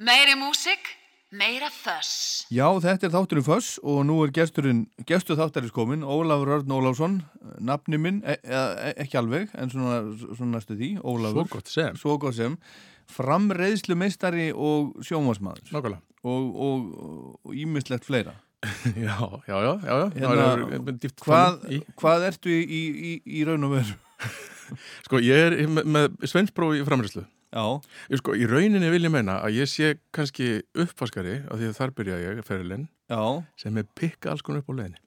Meiri músik, meira föss. Já, þetta er þátturinn Föss og nú er gesturinn, gestur þáttarins komin, Ólafur Örn Ólafsson, nafni minn, e e ekki alveg, en svona, svona næstu því, Ólafur. Svo gott sem. Svo gott sem. Framreiðslu meistari og sjómasmaður Nákvæmlega. og ímislegt fleira. já, já, já, já, já. Hérna, er- Hvað, hvað ertu í, í, í, í raun og veru? Sko, ég er með, með sveinspróf í framræslu. Já, Ég sko, í rauninni vil ég meina að ég sé kannski uppvaskari, af því að þar byrja ég, ferilinn, sem er pikka alls konar upp á leiðinni.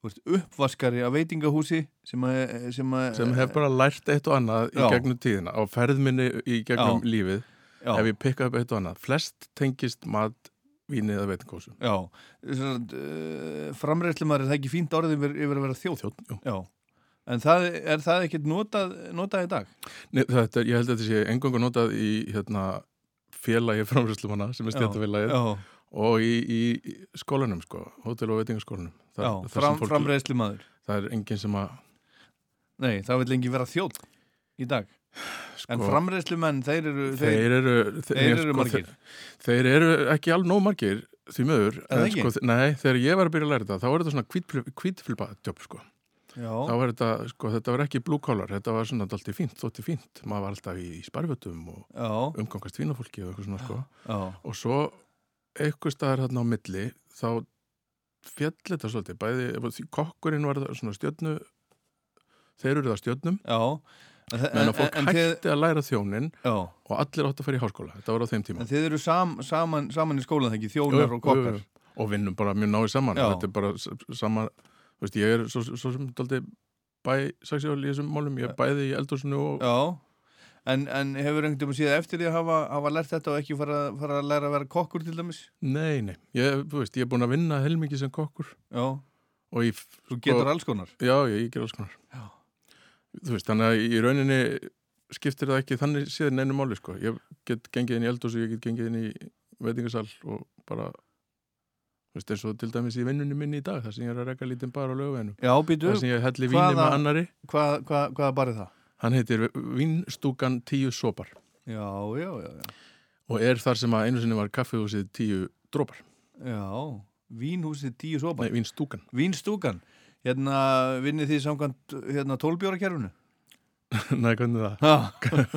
Þú ert uppvaskari af veitingahúsi sem, að, sem, Sem hef bara lært eitt og annað í Já. gegnum tíðina, á ferðminni í gegnum Já. lífið, já, hef ég pikkað upp eitt og annað. Flest tengist mat, víni eða veitingósum. Já, uh, framreiðslumar er það ekki fínt orðið yfir, yfir að vera þjóð? Jú. Já, en það, er það ekkert notað, notað í dag? Nei, þetta, er- ég held að þetta sé engangu notað í hérna, félagi framræslumanna sem er stjættafélagið og í, í skólanum sko, hótel og veitingaskólanum. Já fram, framreiðslumadur. Það er enginn sem að Nei, það vil lengi vera þjóð í dag. sko, En framreiðslumenn, þeir eru, þeir eru þeir eru sko, margir. Þeir, þeir eru ekki alveg nóg margir því mögur Er en ekki? sko, þe- nei, þegar ég var að byrja að læra þetta þá var þetta svona kvítfylpa jobb sko. Já, þá var þetta, sko, þetta var ekki blue collar þetta var svona alltaf fínt, þótti fínt. Maður var alltaf í, í sparfötum og já, umgangast vínafólki og eitthvað svona sko. já, og svo eitthvað staðar hérna á milli þá fjall þetta svolítið. Bæði, kokkurinn var svona stjörnu þeir eru það stjörnum. Já. En, en að fólk en, þið, hætti að læra þjónin já, og allir átt að fara í háskóla, þetta var á þeim tíma. En þið eru sam, saman, saman í skólan, það ekki, þjónar og kokkar. og vinnum bara mjög náið saman. Þetta er bara sama þú veist, ég er svo, svo sem daldi bæ saksjál í þessum málum, ég er bæði í eldhúsinu og Já, en, en hefur einhvern veginn síðan eftir því að hafa, hafa lært þetta og ekki fara, fara að læra að vera kokkur til dæmis? nei, nei, ég, þú veist, ég er búin að vinna heilmikið sem kokkur Já, og ég, þú getur alls konar. já, ég, ég ger alls konar Já. þú veist, þannig að í rauninni skiptir það ekki þannig síðan einu máli sko. ég get gengið inn í eldhúsi, ég get gengið inn í veitingasal og bara þú veist, eins og til dæmis í vinnunni minni í dag þar sem ég er að reka lítinn bar á lögveginum Já, býtu, þar sem ég helli víni hvaða- með annari hvað, hvað, hvað bar er það? Hann heitir Vínstúkan tíu sopar Já, já, já, já. og er þar sem að einu sinni var kaffihúsið tíu drópar. Já, vínhúsið tíu sopa. Nei, vínstúkan. Vínstúkan. Hérna vinnið þið samkvæmt hérna tólbjórakerfinu? Nei, hvernig er það? Já,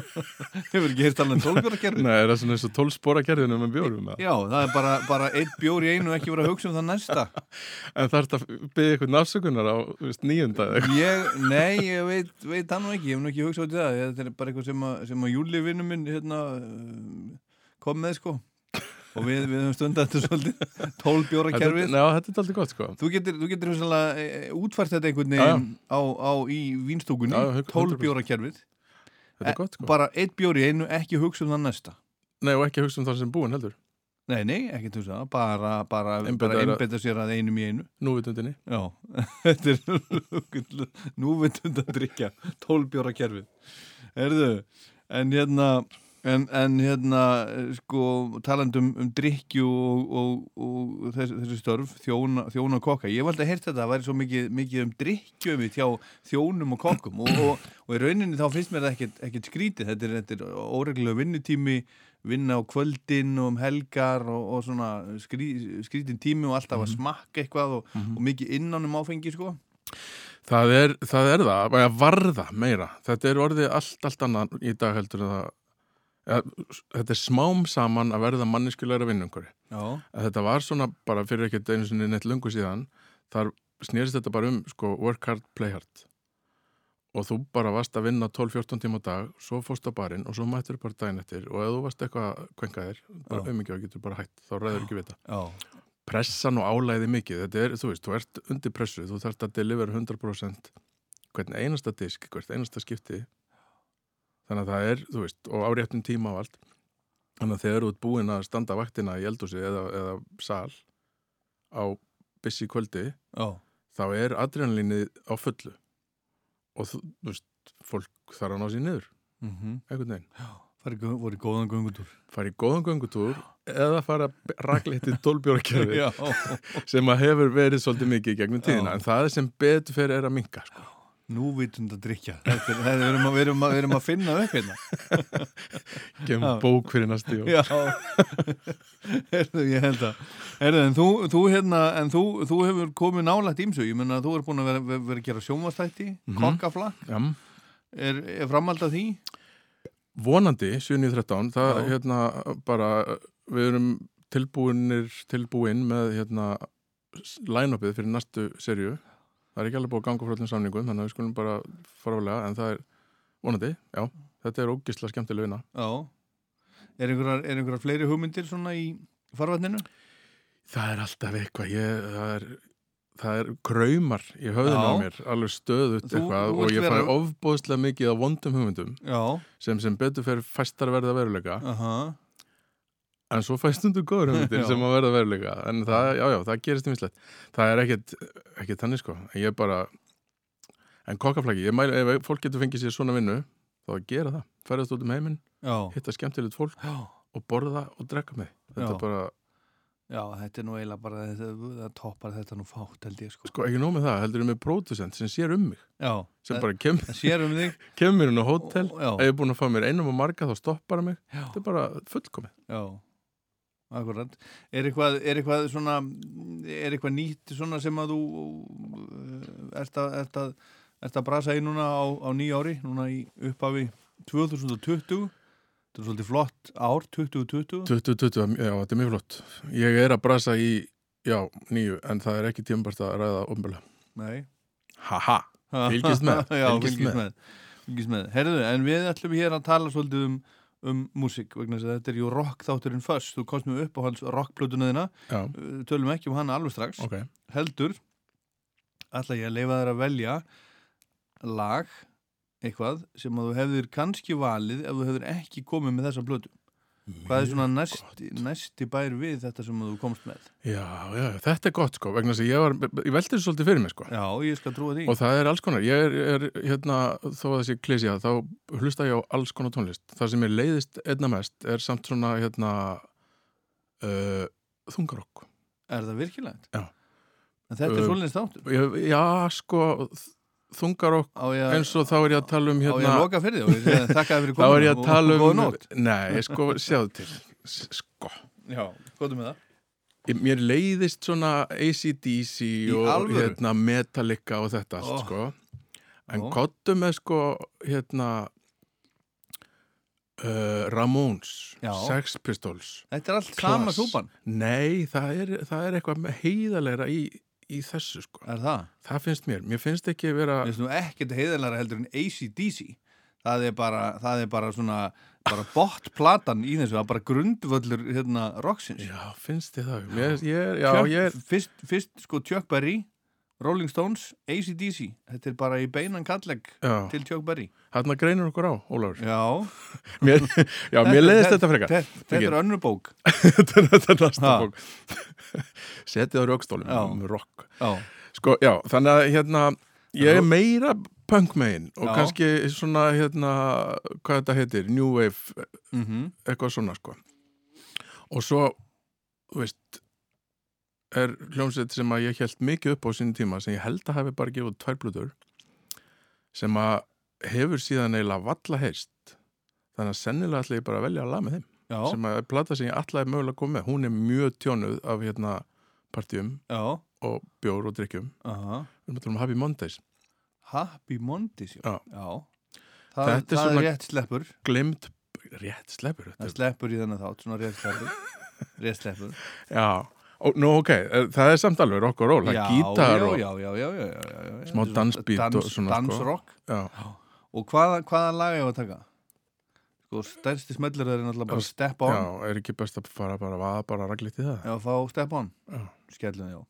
hefur ekki heyrt alveg tólbjórakerfinu? Nei, er það svona eins og tólspóra kerðinu með bjórum? Já, það er bara, bara eitt bjór í einu og ekki vera að hugsa um það næsta. En það er þetta að byggja eitthvað nafsökunar á níunda eða eitthvað. Ég, nei, ég veit, veit það nú ekki, ég hef nú ekki hugsað út í það, þetta er bara eitthvað sem að, að Júli vinnu minn hérna, kom með sko og við, við höfum stundað þetta svolítið tólbjóra kerfið. Já, þetta er alltaf gott sko. Þú getur, þú getur hugsanlega e, útfært þetta einhvern veginn á, á í vínstúkunni, Já, já, 100%. tólbjóra kerfið, Þetta er gott sko. bara eitt bjór í einu, ekki hugsa um það næsta. Nei, og ekki hugsa um það sem búin heldur. Nei, nei, ekki hugsa það, bara, bara, bara einbeta sér að einum í einu. Núvitundinni. Já, þetta er núvitund að drikja tólbjóra kerfið Erðu, en hérna en, en hérna sko talandum um drikju og, og, og þessi, þessi störf þjóna, þjóna og kokka, ég valdi að heyrta þetta það væri svo mikið, mikið um drikju um hjá þjónum og kokkum. Og, og, og í rauninni þá finnst mér það ekkert, ekkert skrítið. Þetta er, þetta er óreglulega vinnutími vinna á kvöldin og um helgar og, og svona skrý, skrítin tími og alltaf að smakka eitthvað og, og mikið innan um áfengi sko. Það er það, er það að varða meira. Þetta er orðið allt, allt annað í dag heldur en það. Þetta er smám saman að verða manniskulegra að þetta var svona bara fyrir ekkert einu sinni neitt lungu síðan þar snýrist þetta bara um sko work hard, play hard. Og þú bara varst að vinna 12-14 tíma á dag svo fórst á barinn og svo mættur bara daginn eftir. Og ef þú varst eitthvað kvenkaðir bara Já. umingja og getur bara hætt, þá ræður ekki vita já, pressan og álæði mikið, þetta er, þú veist, þú ert undir pressu, þú þarfst að deliver 100% hvern einasta disk, hvert einasta skipti þannig að það er, þú veist, og á réttum tíma og allt. Þannig að þegar þú ert búin að standa vaktina í eldhúsi eða, eða sal á busy kvöldi já, þá er adrenalínið á fullu. Og þú, þú veist, fólk þarf að ná sér niður mhm. einhvern veginn, Það voru í góðan göngutúr. Fara í góðan göngutúr eða fara tólbjórakerfi Já, sem að hefur verið svolítið mikið í gegnum tíðina. Já. en það sem betur fyrir er að minka sko. Núvitund að drikja er, er, við, erum að, erum að, erum að finna upp hérna Já. bók fyrir næstu. Já Herðu, ég held að Herðu, en þú, þú, hérna, en þú, þú hefur komið nálægt ímsu Ég menna að þú er búin að vera, vera, að gera sjónvastætti Mhm. Kokkaflakk Já. er, er framald af því? Vonandi, 7.13, það Já. hérna bara, við erum tilbúinir, tilbúin með hérna line-upið fyrir næstu serju. Það er ekki alveg búið að ganga frá öllum samningum, þannig að við skulum bara faralega, en það er vonandi, já, þetta er ógisla skemmtileg vinna. Já Er einhverjar, er einhverjar fleiri hugmyndir svona í farvatninu? Það er alltaf eitthvað, ég, það er, það er kraumar í höfðinu á mér, alveg stöðut Þú- eitthvað og ég fæ vera- ofbóðslega mikið á vondum hugmyndum sem sem betur fyrir fæstar verða veruleika. Aha. En svo fæst stundu góður hugmyndir sem að verða veruleika. En það, já, já, það gerist nýmislegt. Það er ekkit, ekkit þannig sko. En ég bara, en kokkaflaki, ég mæli, ef fólk getur fengið sér svona vinnu, þá að gera það. Færast út um heiminn, Já hitta skemmtilegt fólk Já og borða og drekka með. Þetta Já. er bara, Já, þetta er nú eiginlega bara, það toppar þetta nú fátt held ég sko. sko ekki nóg með það, heldur ég með pródusent sem sér um mig. Já, Sem það, bara kem, það sér um þig. kemur inn á hótel, er búin að fá mér einum og marga þá stoppar hann mig. já, Þetta er bara fullkomið. já, akkurat. Er eitthvað, er eitthvað svona, er eitthvað nýtt svona sem að þú uh, ert að, ert að, ert að brasa í núna á, á nýja ári, núna í upphafi 2020. Þetta er svolítið flott ár, 2020. 2020, já, þetta er mjög flott. Ég er að brasa í, já, nýju, en það er ekki tímabært að ræða umbelega. Nei. Haha. Fylgist með, Já, fylgist með. með. Fylgist með. Herðu, en við ætlum hér að tala svolítið um, um músík, vegna þess að þetta er jú rock þátturinn först. Þú komst með upp á hans rockplötuna þina, Já, Uh, tölum ekki um hana alveg strax. ok. Heldur, ætla ég að leifa þér að velja lag, eitthvað, sem að þú hefðir kannski valið ef þú hefðir ekki komið með þessa plötu. Hvað er svona næsti, næsti bær við þetta sem þú komst með? Já, já, þetta er gott sko, vegna þess að ég var, ég veldi þessu svolítið fyrir mig sko. Já, ég skal trúa því. Og það er alls konar, ég er, er hérna, þó að þessi klísja, þá hlusta ég á alls konar tónlist. Það sem er leiðist einna mest er samt svona, hérna, uh, þungarokk. Er það virkilegt? Já. En þetta er Uh, svolítið. Ég, já, sko, þungarokk, Á ég að... eins og þá er ég að tala um Á ég hérna, að loka fyrir því og þakka fyrir þá komuna er ég að tala um, nótt. nei, sko, sjáðu til, sko. Já, góðum með það. Mér leiðist svona ACDC og hérna, Metallica og þetta allt, Ó. sko. En kottu með, sko, hérna, uh, Ramones, Já. Sex Pistols. Þetta er allt sama súpan. Nei, það er, það er eitthvað heiðalegra í, í þessu, sko. Er það? Það finnst mér. Mér finnst ekki vera... Mér finnst nú ekkert heiðalara heldur en ACDC. Það er bara, það er bara svona, bara botplatan í þessu, það er bara grundvöllur hérna rocksins. Já, finnst þið það? Mér, ég, já, Chuck- ég er... Fyrst, fyrst sko Chuck Berry, Rolling Stones, ACDC. Þetta er bara í beinan kalleg Já, til Chuck Berry. þarna greinur okkur á, Ólafur. Já. Mér, já, mér leiðist þetta frekar. Þetta, er önnur bók. þetta er næsta bók. Setið á rökstólum, Já. um rock. Já. Sko, já, þannig að hérna, ég er meira punk megin og kannski svona, hérna, hvað þetta heitir, New Wave, Mm eitthvað svona, sko. Og svo, þú veist, er hljómsveit sem að ég held mikið upp á sinni tíma, sem ég held að hafi bara gefið út tvær blöður, sem að hefur síðan eiginlega valla heist. Þannig að sennilega ætla ég bara að velja að laga með þeim. Já. Sem að er plata sem ég ætlaði mögulega að koma með. Hún er mjög tjónuð af hérna partíum Já. og bjór og drikkjum. Við tala um Happy Mondays. Happy Mondays, já. Já. Það, Þetta er það svona- er rétt sleppur. Glimt, rétt sleppur Það þetta. sleppur í þennan þátt, svona rétt sleppur. rétt sleppur. Já, nú ok, eh, það er samt alveg rock og roll, það er gítar og... já, já, já, já, já, já, já. Smá dansbeat og svona, sko. Dansrock. Og hvaða, hvaða lag ég var að taka? Sko, stærsti smellur er náttúrulega bara Step On. já, er ekki best að fara bara að bara raglít í það? Já, fá Step On. Já. Skellum, já.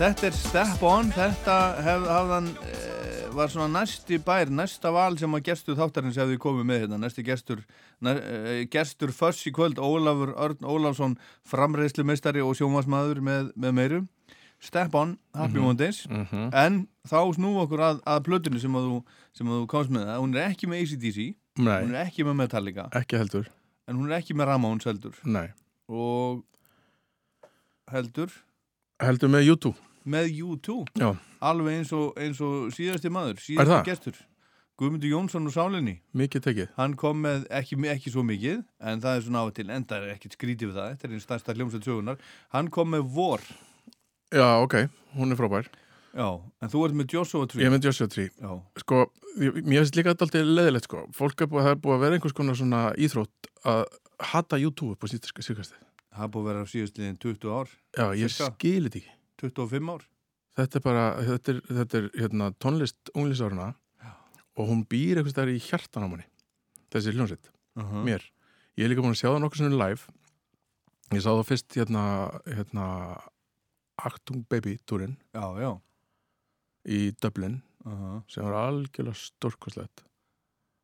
Þetta er Step On, þetta hef, hafðan, e, var svona næsti bær, næsta val sem að gestur þáttarins hefði komið með hérna, næsti gestur, næ, e, gestur föss í kvöld, Ólafur Örn Ólafsson, framreiðslumeistari og sjómasmaður með, með meiru. Step On, Happy Mondays, Mhm. en þá snúum okkur að, að plötunni sem að þú, sem að þú komst með. Það, hún er ekki með ACDC, hún Nei, er ekki með Metallica, ekki heldur. En hún er ekki með Ramones heldur. Nei, og heldur heldur með YouTube með U2 Já, alveg eins og, eins og síðasti maður síðasti gestur. Guðmundur Jónsson og Sálinni. Mikið tekið. Hann kom með ekki, ekki svo mikið en það er svona á til enda er ekkert skrítið við það. Þetta er einn stærsta hljómsveit sögunar hann kom með vor. Já, ok, hún er frábær. Já, en þú ert með Joshua Tree. Ég er með Joshua Tree. Já, Sko, mér finnst líka þetta alltaf leðilegt sko. Fólk er búið, er búið að vera einhvers konar svona íþrótt að hata YouTube upp á síðkastið það búið að vera síðastliðin 20 ár Já, ég Cirka. skil þetta ekki. 25 ár. Þetta er bara, þetta er, þetta er hérna, tónlist unglísáruna og hún býr einhvers þar í hjartan á manni þessi hljómsveit, uh -huh. mér. Ég er líka búin að sjá það nokkuð svona live. Ég sá það fyrst hérna, hérna Actung Baby túrin já, já. í Dublin uh -huh. sem var algjörlega stórkoslegt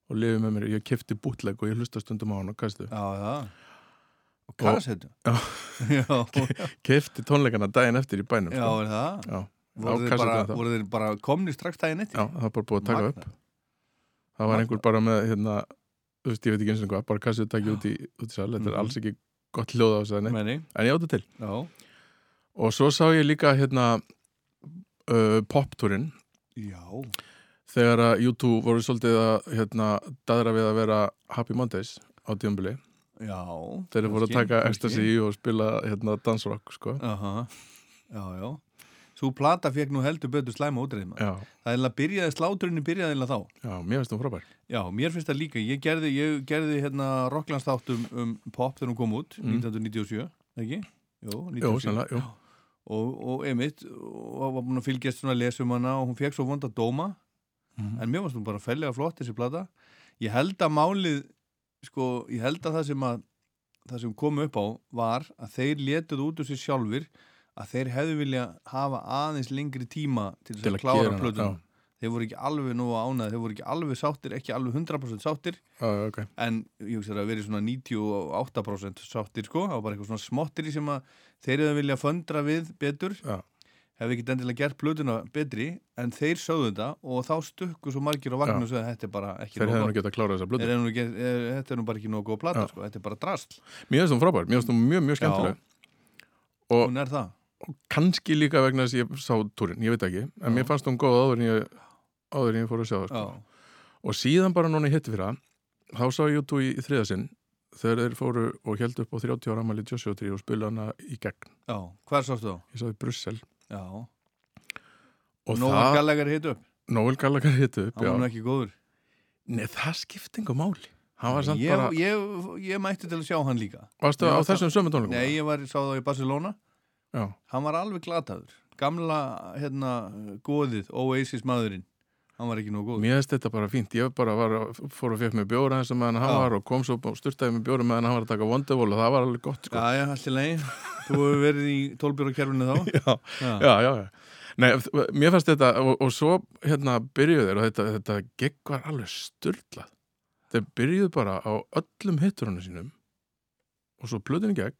og lifið með mér, ég kefti bútleg og ég hlusta stundum á hann og kastu já, það og kassetu kefti tónleikana daginn eftir í bænum já, sko. er það? Já, voru þeir, bara, voru þeir bara komni strax daginn eftir? Já, það var bara búið að taka Magnað. upp. Það var einhver bara með hérna, þú veist, ég veit ekki eins og hvað bara kassetu takið út í, í sal. Þetta Mhm. er alls ekki gott hljóð á þess að Menni, en ég átti til. Já, og svo sá ég líka hérna uh, poptúrin já. Þegar að YouTube voru svolítið að hérna, daðra við að vera Happy Mondays á djömbili Já, þeir eru voru að taka ecstasy og spila hérna, dansrock sko. Aha, Já, já. Svo plata fekk nú heldur betur slæma já, Það er að byrjaði, sláturinn byrjaði eða þá. Já, mér finnst það frábær. Já, mér finnst það líka. Ég gerði, ég gerði hérna Rocklandsþátt um, um pop þegar hún kom út Mm. 1997, ekki? Jú, 97 Jú, sannlega, jú. og, og einmitt og var búin að fylgjast svona að lesa um hana og hún fekk svo vonda dóma. Mhm. en mér varst hún bara fellega flott þessi plata. Ég held að málið sko, ég held að það sem að það sem kom upp á var að þeir letuð út úr sér sjálfur að þeir hefðu vilja hafa aðeins lengri tíma til Til að að klára já. þeir voru ekki alveg nú ánæði þeir voru ekki alveg sáttir, ekki alveg 100% sáttir Já, já, ok. en ég hugsa að verið svona 98% sáttir sko, það var bara eitthvað svona smottir sem að þeir hefðu vilja föndra við betur Já. Hefði ekki endilega gert plötuna betri en þeir sögðu þetta og þá stukku svo margir á vagnu og sögðu þetta er bara ekki Þeir hefðu nú getað klárað þessa Þeir blödu. hefðu nú get- eh, þetta er nú bara ekki góð plata Já. sko, þetta er bara drasl Mér finnst það frábær, mér finnst það mjög, mjög skemmtileg. Og, hún er það og kannski líka vegna þess að ég sá túrin, ég veit ekki, en Já. mér fannst hún góð áður en ég, áður en ég fór að sjá það. Sko. Og síðan bara núna í hitti fyrra, þá sá ég út í, í þriðasinn, þegar þeir fóru og held upp á 30 ára amali Joshua 3 og spila hana í gegn. já, hver sástu þá? Ég sá það í Brussel. Já, það, Gallagher hitt upp. Noel Gallagher hitti upp, hann var já. ekki góður. Nei, það skipti engu máli. Hann var samt ég, bara, ég, ég mætti til að sjá hann líka. Varstu á þessum sömu tónleikum? Nei, ég var, sá það í Barcelona. Já, hann var alveg glataður. Gamla, hérna, góðið Oasis maðurinn, hann var ekki nú góð Mér finnst þetta bara fínt, ég bara var, fór og fekk með bjóra eins og meðan hann Já. var og kom svo og styrtaði með bjóra meðan hann var að taka Wonderwall og það var alveg gott sko. Já, já, allt í leið Þú hefur verið í tólbjórakerfinu þá Já, Já, já, já. Nei, mér fannst þetta og, og svo hérna byrjuðu þeir og þetta, þetta gegg var alveg styrlað. Þeir byrjuðu bara á öllum hitturunum sínum og svo plötunni gegn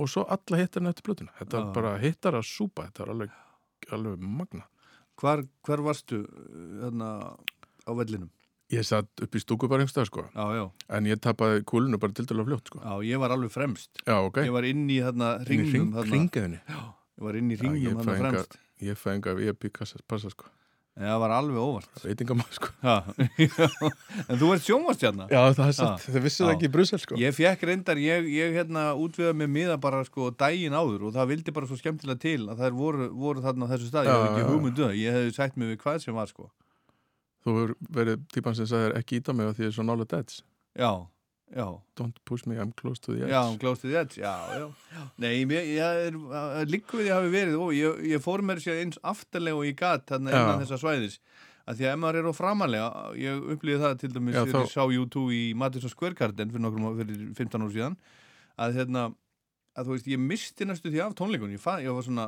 og svo alla hittarinn eftir plötuna. Þetta Já. var bara hittar að súpa, þetta var alveg, alveg magna. Hvar, hvar varstu uh, þarna á vellinum? Ég satt upp í stúku bara einhverstað sko, Já, já, en ég tapaði kúlinu bara til dæla fljótt sko. já, ég var alveg fremst Já, ok. Ég var inn í þarna ringnum þarna. Ringiðinni. Ég var inn í ringnum enga- fremst Ég fæ enga VIP kassa, passa sko. Það var alveg óvart Veitingamæð sko. En þú ert sjónvastjarna Já, það er satt. Vissu Já. það ekki í Brussel sko. Ég fekk reyndar, ég, ég hérna útviða með miða bara sko daginn áður og það vildi bara svo skemmtilega til að þær voru, voru þarna á þessu stað, ég Já, hef já, ekki já. hugmyndu það, ég hefði sagt mig við hvað sem var sko. Þú verið típan sem sagðir ekki íta mig á því ég er svo nála deads. Já, já, Don't push me, I'm close to the edge. já, close to the edge, já, já. Nei, mér, ég er, hafi verið og ég, ég fór mér sér eins aftarlega og ég gat þarna innan þessa svæðis. Að því að ef maður er á framalega, ég upplýði það til dæmis Já, þegar þá- ég sá U2 í Madison Square Garden fyrir nokkrum, fyrir 15 ára síðan að hérna að þú veist, ég misti næstu því af tónleikunum. Ég, ég var svona,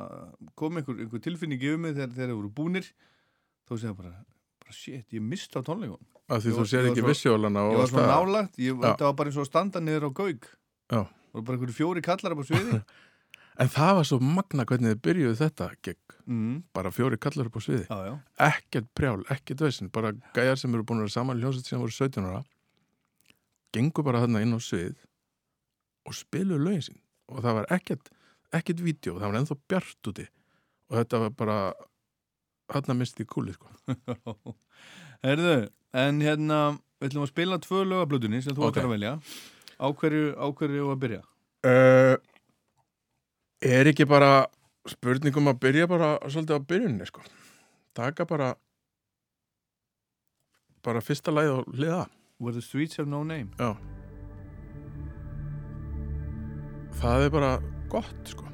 kom einhver, einhver tilfinning yfir mig þegar þeir eru voru búnir. Þá segja bara shit, ég misti af tónleikunum. Af því Ég þú var ekki vissjólana ég var svona nálagt, ég, var bara eins og að standa niður á gaug Já. voru bara einhverju fjóri kallar upp á sviði. En það var svo magna hvernig þið byrjuðu þetta gegn mm, bara fjóri kallar upp á sviði. Já, já, ekkert prjál, ekkert veisin bara gæjar sem eru búin að vera saman í hljómsveit sem voru 17 ára gengur bara þarna inn á svið og spiluðu lögin sín. Og það var ekkert, ekkert vídeo, það var ennþá bjart úti. Og þetta var bara þarna misti kúlið sko. Herðu, en hérna við ætlum að spila tvö lög af blöðunni sem þú Ok. ætlar að velja. Á hverju, á hverju að byrja? Uh, Er ekki bara spurningum að byrja bara svolítið á byrjunni sko? Taka bara bara fyrsta lagið á hliða Where the streets have no name. Já. Það er bara gott sko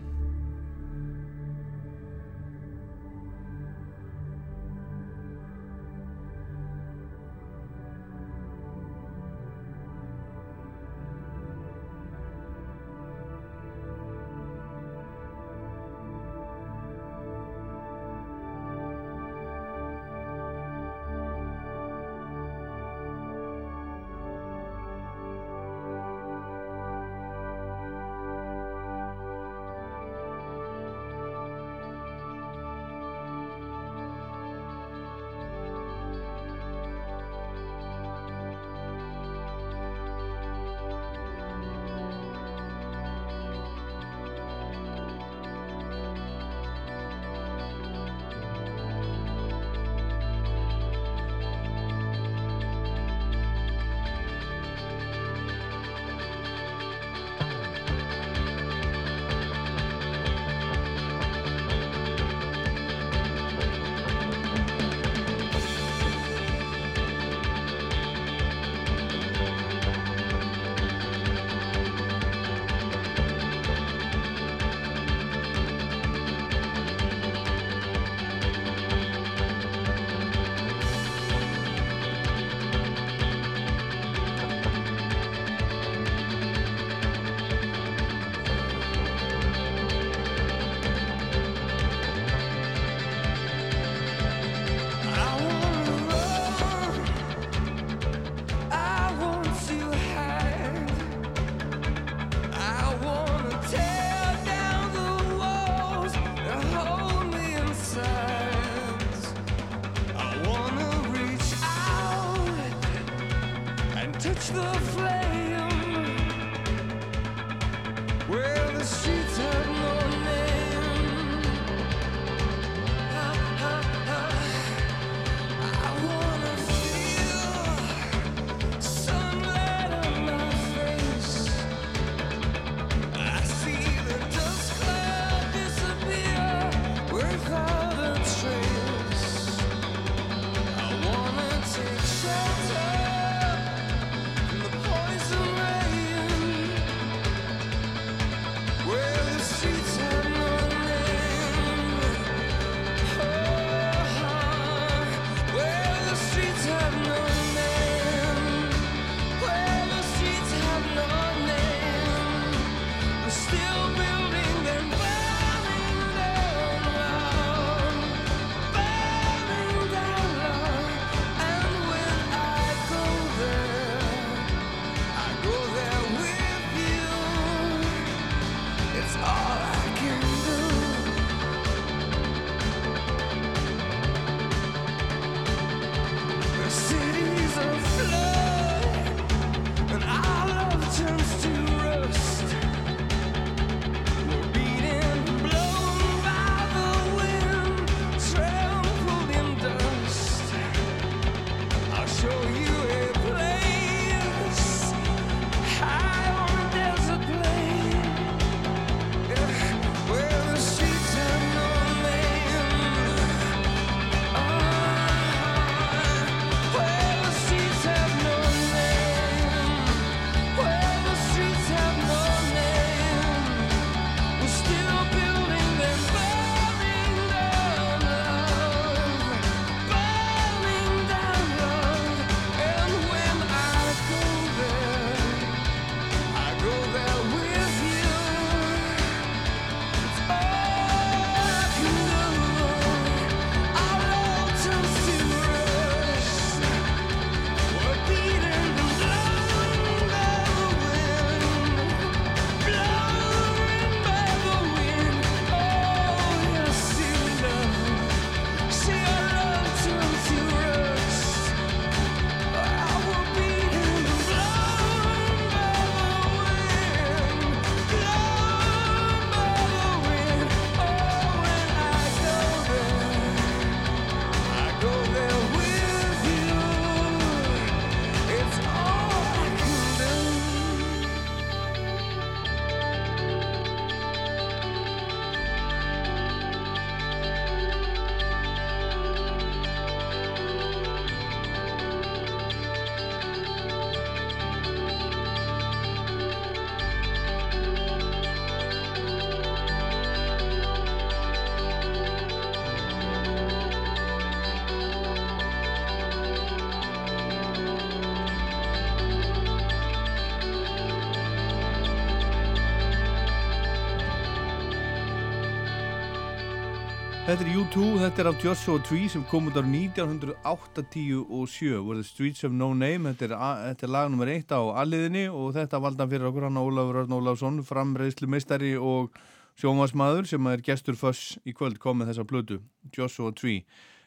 Þetta er U2, þetta er af Joshua Tree sem kom út á 1987 voru The Streets of No Name þetta er, þetta er lag nummer eitt á alliðinni og þetta valda hann fyrir okkur hann Ólafur Örn Ólafsson framreiðslu meistari og sjónvarsmaður sem er gestur föss í kvöld. Kom með þessa plötu, Joshua Tree.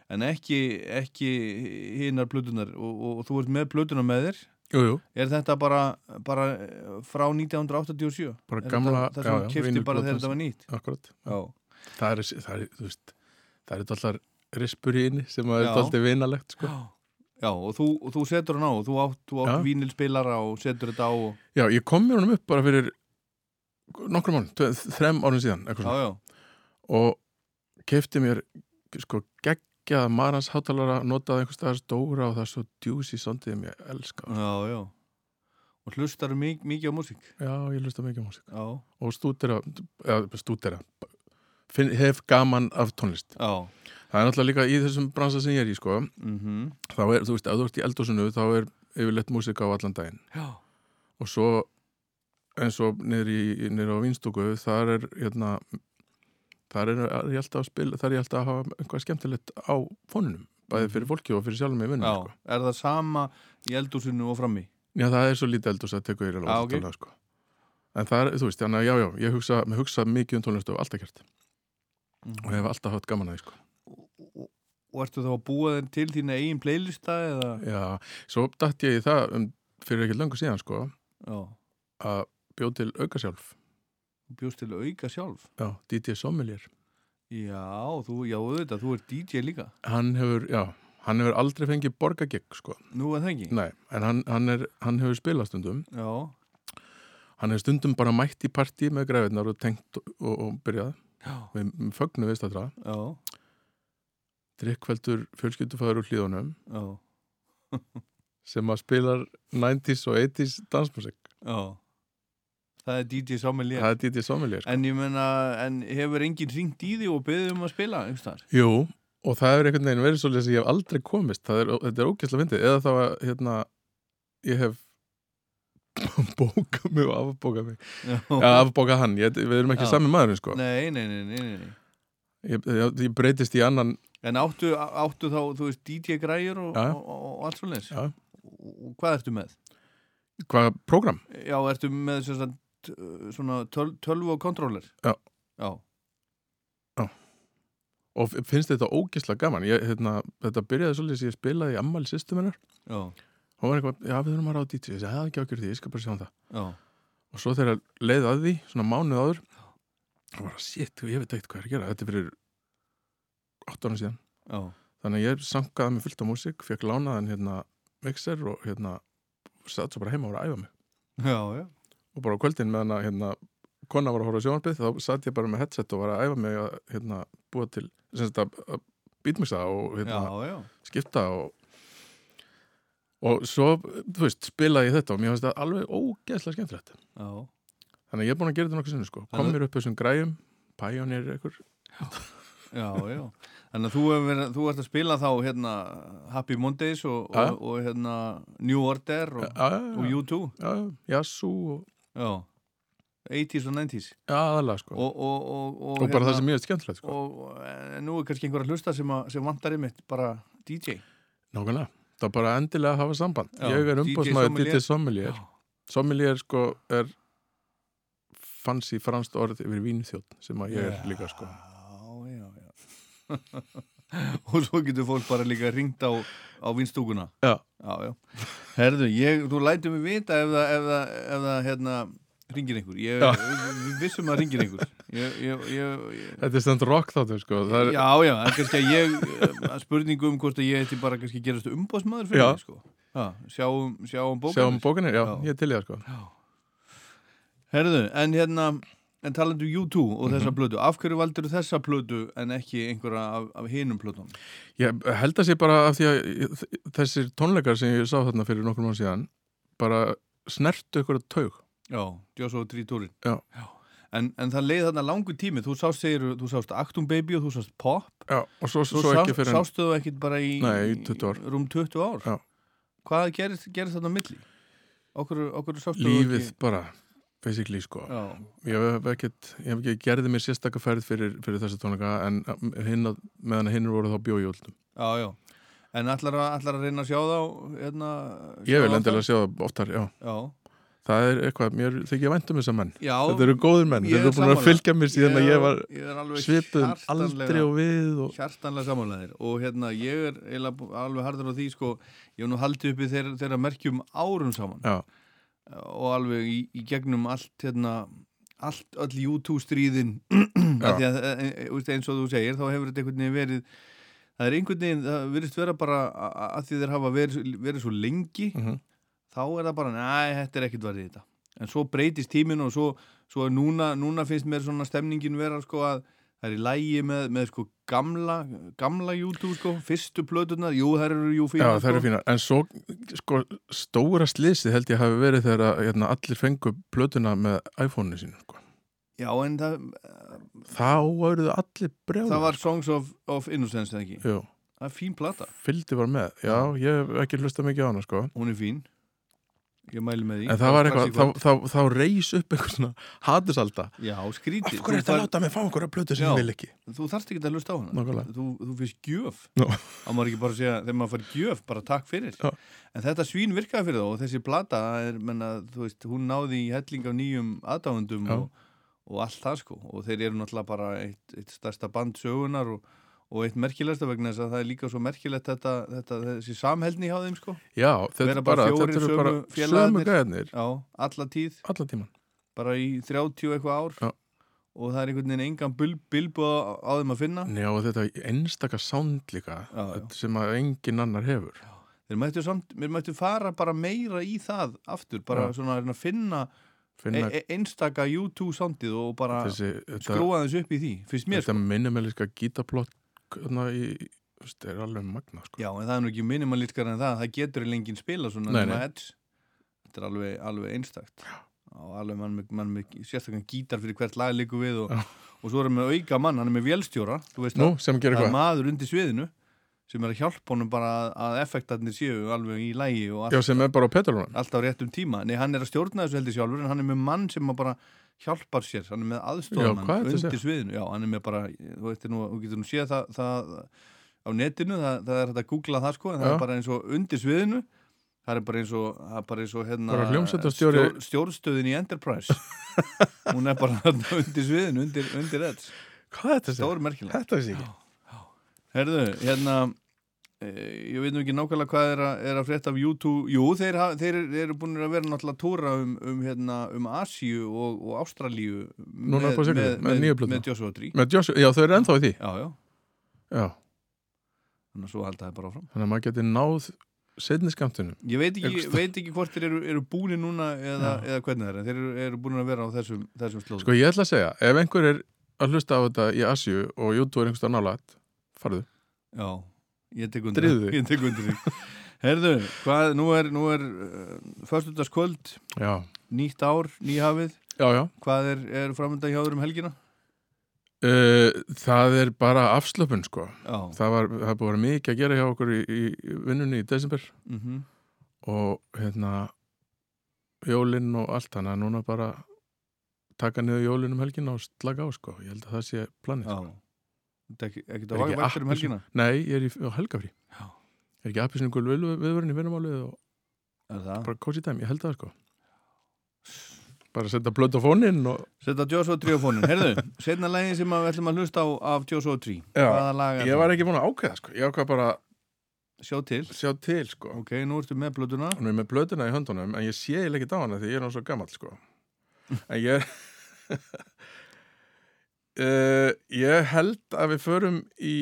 En ekki, ekki hinnar plötunar og, og, og þú ert með plötuna með þér. Jú, jú, er þetta bara, bara eh, frá 1987? bara gamla þetta, það sem þú kefti bara þegar þetta var nýtt? Akkurat Já, Það er, það er, veist Það er allar rispur í inni sem er alltaf vinalegt sko. Já, og þú, og þú setur hann á og þú átt, þú átt vínilspilara og setur þetta á og, Já, ég kom mér honum upp bara fyrir nokkrum tve- þrem árum síðan eitthvað já, já, og keifti mér sko geggjað Marans hátalara notaði einhvers staðar stóra og það er svo djúsi sondið sem ég elska. Já, já. Og hlustar mik mikið á músík? Já, ég hlusta mikið á músík. Já, og stúdera, eða stúdera finn, hef gaman af tónlist. Já, það er náttúrulega líka í þessum bransa sem ég er í sko, mhm. Þá er, þú veist, ef þú ert í eldhúsinu þá er yfirleitt músík á allan daginn. Já, og svo eins og niður, á Vínstúku þar er hérna þar er, er ég alltaf að spila þar er ég alltaf að hafa eitthvað skemmtilegt á fónunum bæði fyrir fólki og fyrir sjálfum með vinnum sko. er það sama í eldúsinu og frammi? já það er svo lítið eldhús að ég Já, alveg sko. en það er, þú veist, þannig að já, já ég hugsa, hugsa mikið um tónlist og alltaf gert Mhm. og hef alltaf haft gaman að því sko. Og, og, ertu þá að búa þeim til þína eigin playlista eða? já, svo datt ég í það um, fyrir ekki löngu síðan sko, Já, að bjóð til auka sjálf þú bjóst til auka sjálf já, DJ Sommelier Já, þú, já, auðvitað, þú ert DJ líka hann hefur, já, hann hefur aldrei fengið borgagegg sko Nú er það ekki? Nei, en hann, hann, er, hann hefur spilað stundum Já, hann hefur stundum bara mætt í partí með græðunar og tengt og, og, byrjað við við fögnu veist að já, drikkveldur fjölskyldufæður úr hlíðunum. Sem að spilar 90s og 80s dansmusik. Já. Það er DJ Sommelier það er DJ Sommelier sko. En ég menna, en hefur enginn ringt í því og beðið um að spila einhvers þar? Jú, og það er einhvern veginn verið svolítið sem ég hef aldrei komist. Er, þetta er ógæslega fyndið. Eða þá að hérna, ég hef bókað mig og afbókað mig Já, Já, afbókað hann, ég, við erum ekki Já. sami maður sko. Nei, nei, nei, nei, nei, ég, ég, ég breytist í annan En áttu, áttu þá, þú veist, DJ græjur og, og, og, og allt svo leins? Já. Og, hvað ertu með? hvað program? Já, ertu með sagt, uh, svona töl, tölvu og kontróler? Já. Já, og finnst þetta ógislega gaman ég, hérna, þetta byrjaði svolítið sem ég spilaði í ammæli sýstu minnar já, og var eitthvað, já við þurfum að ráða DJ ég segi, það er ekki ákjör því, ég skal bara sjá um það. Já, og svo þegar leið að því, svona mánuð áður og bara, shit, ég veit ekkert hvað er að gera. Þetta er fyrir 8 ára síðan. Já, þannig að ég sankaði mig fullt á músík fekk lánaðan hérna mixer og hérna satt svo bara heima og var að æfa mig. Já, og bara á kvöldin meðan að hérna kona var að horfa sjónarbið, þá satt ég bara með headset og var að æfa mig að hérna búa til beatmixa og hérna skipta og og svo, þú veist, spilaði ég þetta og mér finnst það alveg ógeðslega skemmtilegt. Já, þannig að ég er búin að gera þetta nokkuð sinni sko. Kom mér upp þessum græjum, Pioneer einhver. Já, já. Þannig að þú, verið, þú ert að spila þá hérna Happy Mondays og, og, og hérna New Order og, já, já, og já, U2 já, og Já, 80s og 90s já, aðalega sko. Og, og, og, og, og bara það sem ég er skemmtilegt sko. og en nú er kannski einhver að hlusta sem, að, sem vantar einmitt bara DJ nákvæmlega, er bara endilega hafa samband. Já, ég er umbóðsmaður. DJ Sommelier. Sommelier. Sko er fancy franskt orð yfir vínþjótt sem að ég er líka sko. Já, já, já Og svo getur fólk bara líka ringt á, á vinstúkuna Já. Já, já. Herðu, ég, þú lætur mig vita ef það, ef það, ef það hérna, ringir einhver. Ég við vissum að ringir einhver ég, ég, ég, ég, þetta er stand rock þáttur sko það er, Já, já, en kannski að ég eh, spurningu um hvort að ég ætti bara kannski að gerast umbóðsmaður fyrir Já. mig, sko Já, sjáum, sjáum bókanir sjáum bókanir, já, Já. ég er til í það sko Herðu, en hérna en talandu U2 og Mhm. þessa plötu af hverju valdur þessa plötu en ekki einhverja af, af hinum plötunum? Ég held að sé bara af því að ég- þessir tónleikar sem ég sá þarna fyrir nokkur mann síðan bara snertu ykkur að taug Já, Joshua Tree Tourin Já. En, en það leið þarna langu tími. Þú sást, segir, þú sást Actum Baby og þú sást Pop. Já, og svo, svo sá, ekki fyrir sástu þú ekkit bara í, Nei, í 20 ár. rúm 20 ár? Já. Hvað gerist, gerist þarna milli? Okkur, okkur sástu þú lífið ekki bara basically sko. Já, ég hef ekkert, ég hef ekki gerði mér sérstakka ferð fyrir, fyrir þessi tónleika en hinn, að- meðan hinn voru þá úldum já, já. En ætlar að, ætlar að reyna að sjá þá hérna, ég vil endilega sjá það oftar, já. Já, það er eitthvað, mér þykir væntum þessa menn. Já þetta eru góðir menn, ég þeir er eru búin að fylgja mér síðan að ég var ég hjartanlega- aldrei og við og... hjartanlega samanlegaðir og hérna ég er alveg harður á því sko, ég hef nú haldið uppi þeirra, þeirra merkjum árum saman. Já, og alveg í, í gegnum allt hérna, allt, öll YouTube stríðin af því að e, e, veist, eins og þú segir, þá hefur þetta einhvern veginn verið það er einhvern veginn, það virðist vera bara að því þeir hafa verið, verið svo lengi mhm, þá er það bara, næ, þetta er ekkert varðið þetta. En svo breytist tíminn og svo, svo núna, núna finnst mér svona stemningin vera sko að það er í lægi með, með sko gamla, gamla YouTube sko, fyrstu plötunar, jú, þær eru jú já, fínar það eru sko. fínar. En svo, sko, stóra slisi held ég hafi verið þegar að, hérna, allir fengu plötuna með iPhone-u sínu sko. Já, en það, þá voruðu allir brjáður það var Songs of, of Innocence, eða ekki? Jú, Það er fín plata, fylgdi var með, já, ég hef ekki hlusta mikið á hana sko. Hún er fín ég mæli með því En það var eitthvað, kvöld. þá, þá, þá reys upp einhver svona hatusalda Já, skrítið Af hverju er þetta að láta mig fá einhverja plötu sem Já. ég vil ekki? Þú þarft ekki að hlusta á hana. Þú, þú fyrst gjöf Nó. Á maður ekki bara segja, þegar maður fær gjöf bara takk fyrir Já. En þetta svín virkaði fyrir þá og þessi plata er, menna, veist, hún náði í helling af nýjum aðdáðundum og, og allt það sko og þeir eru náttúrulega bara eitt, eitt stærsta band sögunar og, og eitt merkilegsta vegna þess að það er líka svo merkilegt þetta, þetta þessi samheldni hjá þeim sko. Já, þetta er bara þetta eru bara sömu gæðnir Já, alla tíð. Allan tíman bara í 30 og eitthvað ár. Já. og það er einhvern veginn engan bil, bilbu á, þeim að finna. Já, og þetta einstaka sound líka. Já, já. sem að engin annar hefur. Þeir mættu, samt, þeir mættu fara bara meira í það aftur, bara Já. svona að finna finna e e einstaka U2 soundið og bara þessi þetta, skrúa þessu upp í því, mér þetta sko. minimaliska gítaplott þarna í, veist, er alveg magna sko. Já, en það er nú ekki minimalískar en það, það getur í lengin spila svona Nei, nei. Þetta er alveg, alveg einstakt. Og alveg mann með, mann með sérstaklega gítar fyrir hvert lag líku við og, og svo er hann með auka mann, hann er með vélstjóra þú veist Nú, það, sem gerir það er hvað? maður undir sviðinu sem er að hjálpa honum bara að, að effektarnir séu alveg í lægi Já, sem er bara á petalunum alltaf á réttum tíma. Nei, hann er að stjórna þessu heldur sjálfur en hann er með mann sem bara hjálpar sér hann er með Já, hvað aðstofamann er þetta að undir sviðinu. Já, hann er með bara, þú veit nú, þú getur nú séð það, það á netinu, það, það er hægt að googla það sko, en það Já. er bara eins og undir sviðinu það er bara eins og, það bara eins og hérna, stjór, stjórnstöðin í Enterprise. Hún er bara undir sviðinu, undir, undir Edge. Hvað er þetta? stór ekki. Herðu, hérna ég veit nú ekki nákvæmlega hvað er að, er að frétta af YouTube, jú, þeir, þeir eru búin að vera náttúrulega að túra um, um, hérna, um Asíu og, og Ástralíu með nýju plötuna. með Joshua Tree. Með Joshua, já, þau eru ennþá í því. Já, já, Já, þannig að svo halda það bara áfram. Þannig að maður geti náð setni skamtunum Ég veit ekki, veit ekki hvort þeir eru, eru búni núna eða, eða hvernig það er, en þeir eru, eru búin að vera á þessum, þessum slóðum. Sko, ég ætla að segja, ef einhver er að hlusta á þetta í Asju og YouTube er einhverstað nálægt farðu. Já, ég tek undir þig. Ég tek undir því. Herðu, hvað, nú er, nú er uh, föstudagskvöld, Já, nýtt ár, nýhafið já, já. Hvað er, er framönda hjá þér um helgina? Uh, það er bara afslöpun sko. Já, það var, það búið að vera mikið að gera hjá okkur í, í vinnunni í desember. Mhm. Og hérna jólinn og allt þannig að núna bara taka niður jólinn um helgina og slaka á sko, ég held að það sé planið Já. sko. Þetta er ekki, ekki að vaka vaktur um helgina? Nei, ég er í, á helgafrí. Já. Er ekki appisinu gul viðvörun í vinnumálið og bara cozy time, ég held það sko. Bara setja blöð á fóninn og Setta Joshua Tree á fónin Herðu, setna lægin sem við ætlum að hlusta á af Joshua Tree. Já, Hvaða lag ég var ekki búin að ákveða sko, ég ákveða bara? Sjá til. Sjá til sko. Ok, nú ertu með blöðuna. Hún er með blöðuna í höndunum en ég sé ekki á hana því ég er svo gammal sko. En ég uh, Ég held að við förum í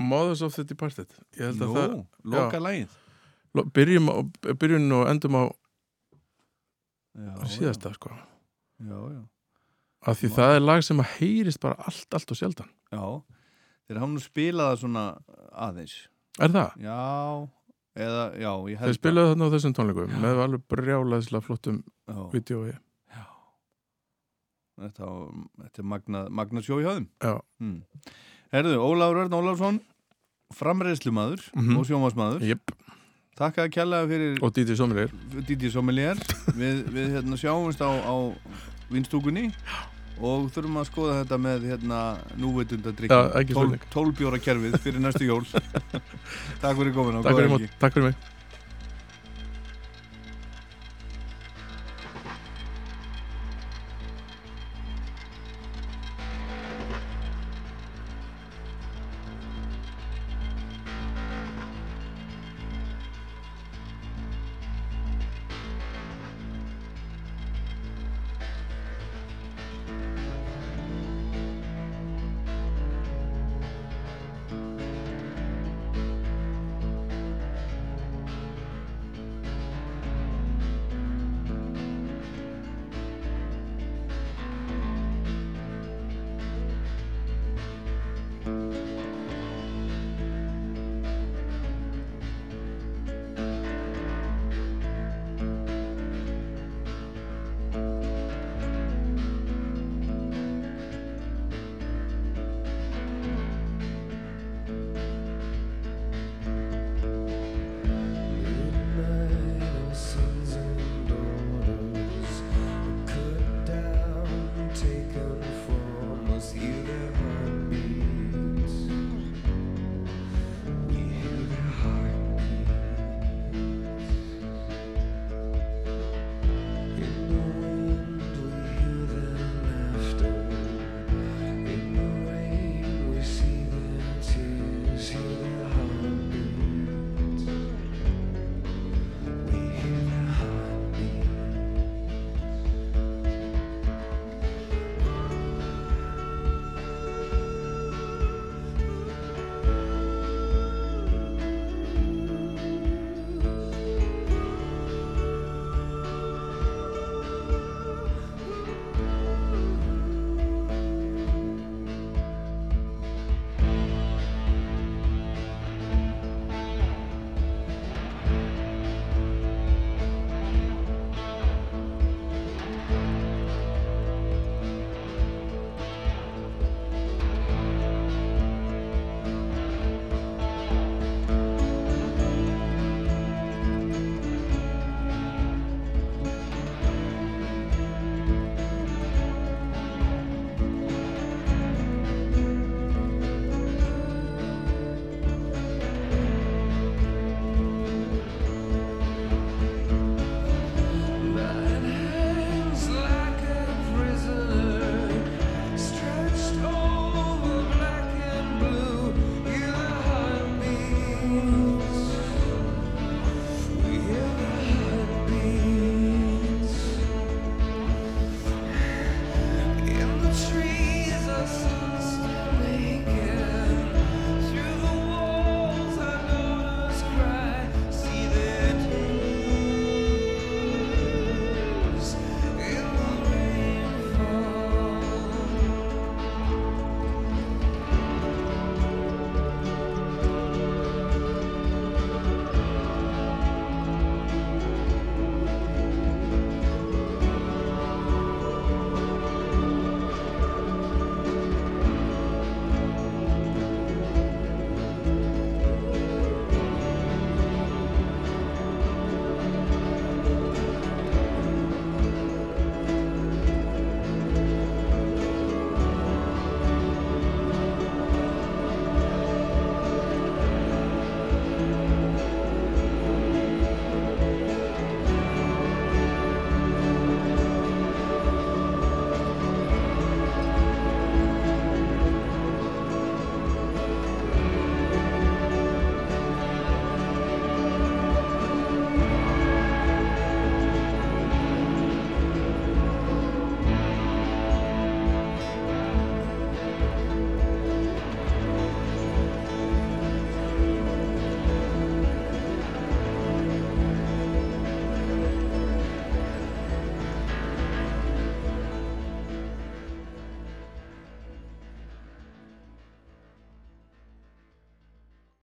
Mothers of the Departed. Ég held að það Nú, loka lægin lo- byrjum, byrjum og endum á Já, síðasta sko. Já, já. Af því það er lag sem að heyrist bara allt, allt og sjaldan. Já, þeir hafa nú spilað það svona aðeins. Er það? Já, eða, já, Þeir spilaðu þarna á þessum tónleikum með alveg brjálaðislega flottum Já, vídjói þetta, þetta er magna, magna sjó í höfðum. Já, hmm. Herðu, Ólafur Örn Ólafsson framreiðslumadur Mhm. og sjómasmaður jöp, Takk að kjallaði fyrir og Díti Sommelier. Didi Sommelier. Við, við hérna, sjáumst á, á vinstúkunni og þurfum að skoða þetta með hérna, núveitundadrykk ekki tólbjóra kerfið fyrir næstu jól. Takk fyrir komin Takk fyrir, mig. takk fyrir mig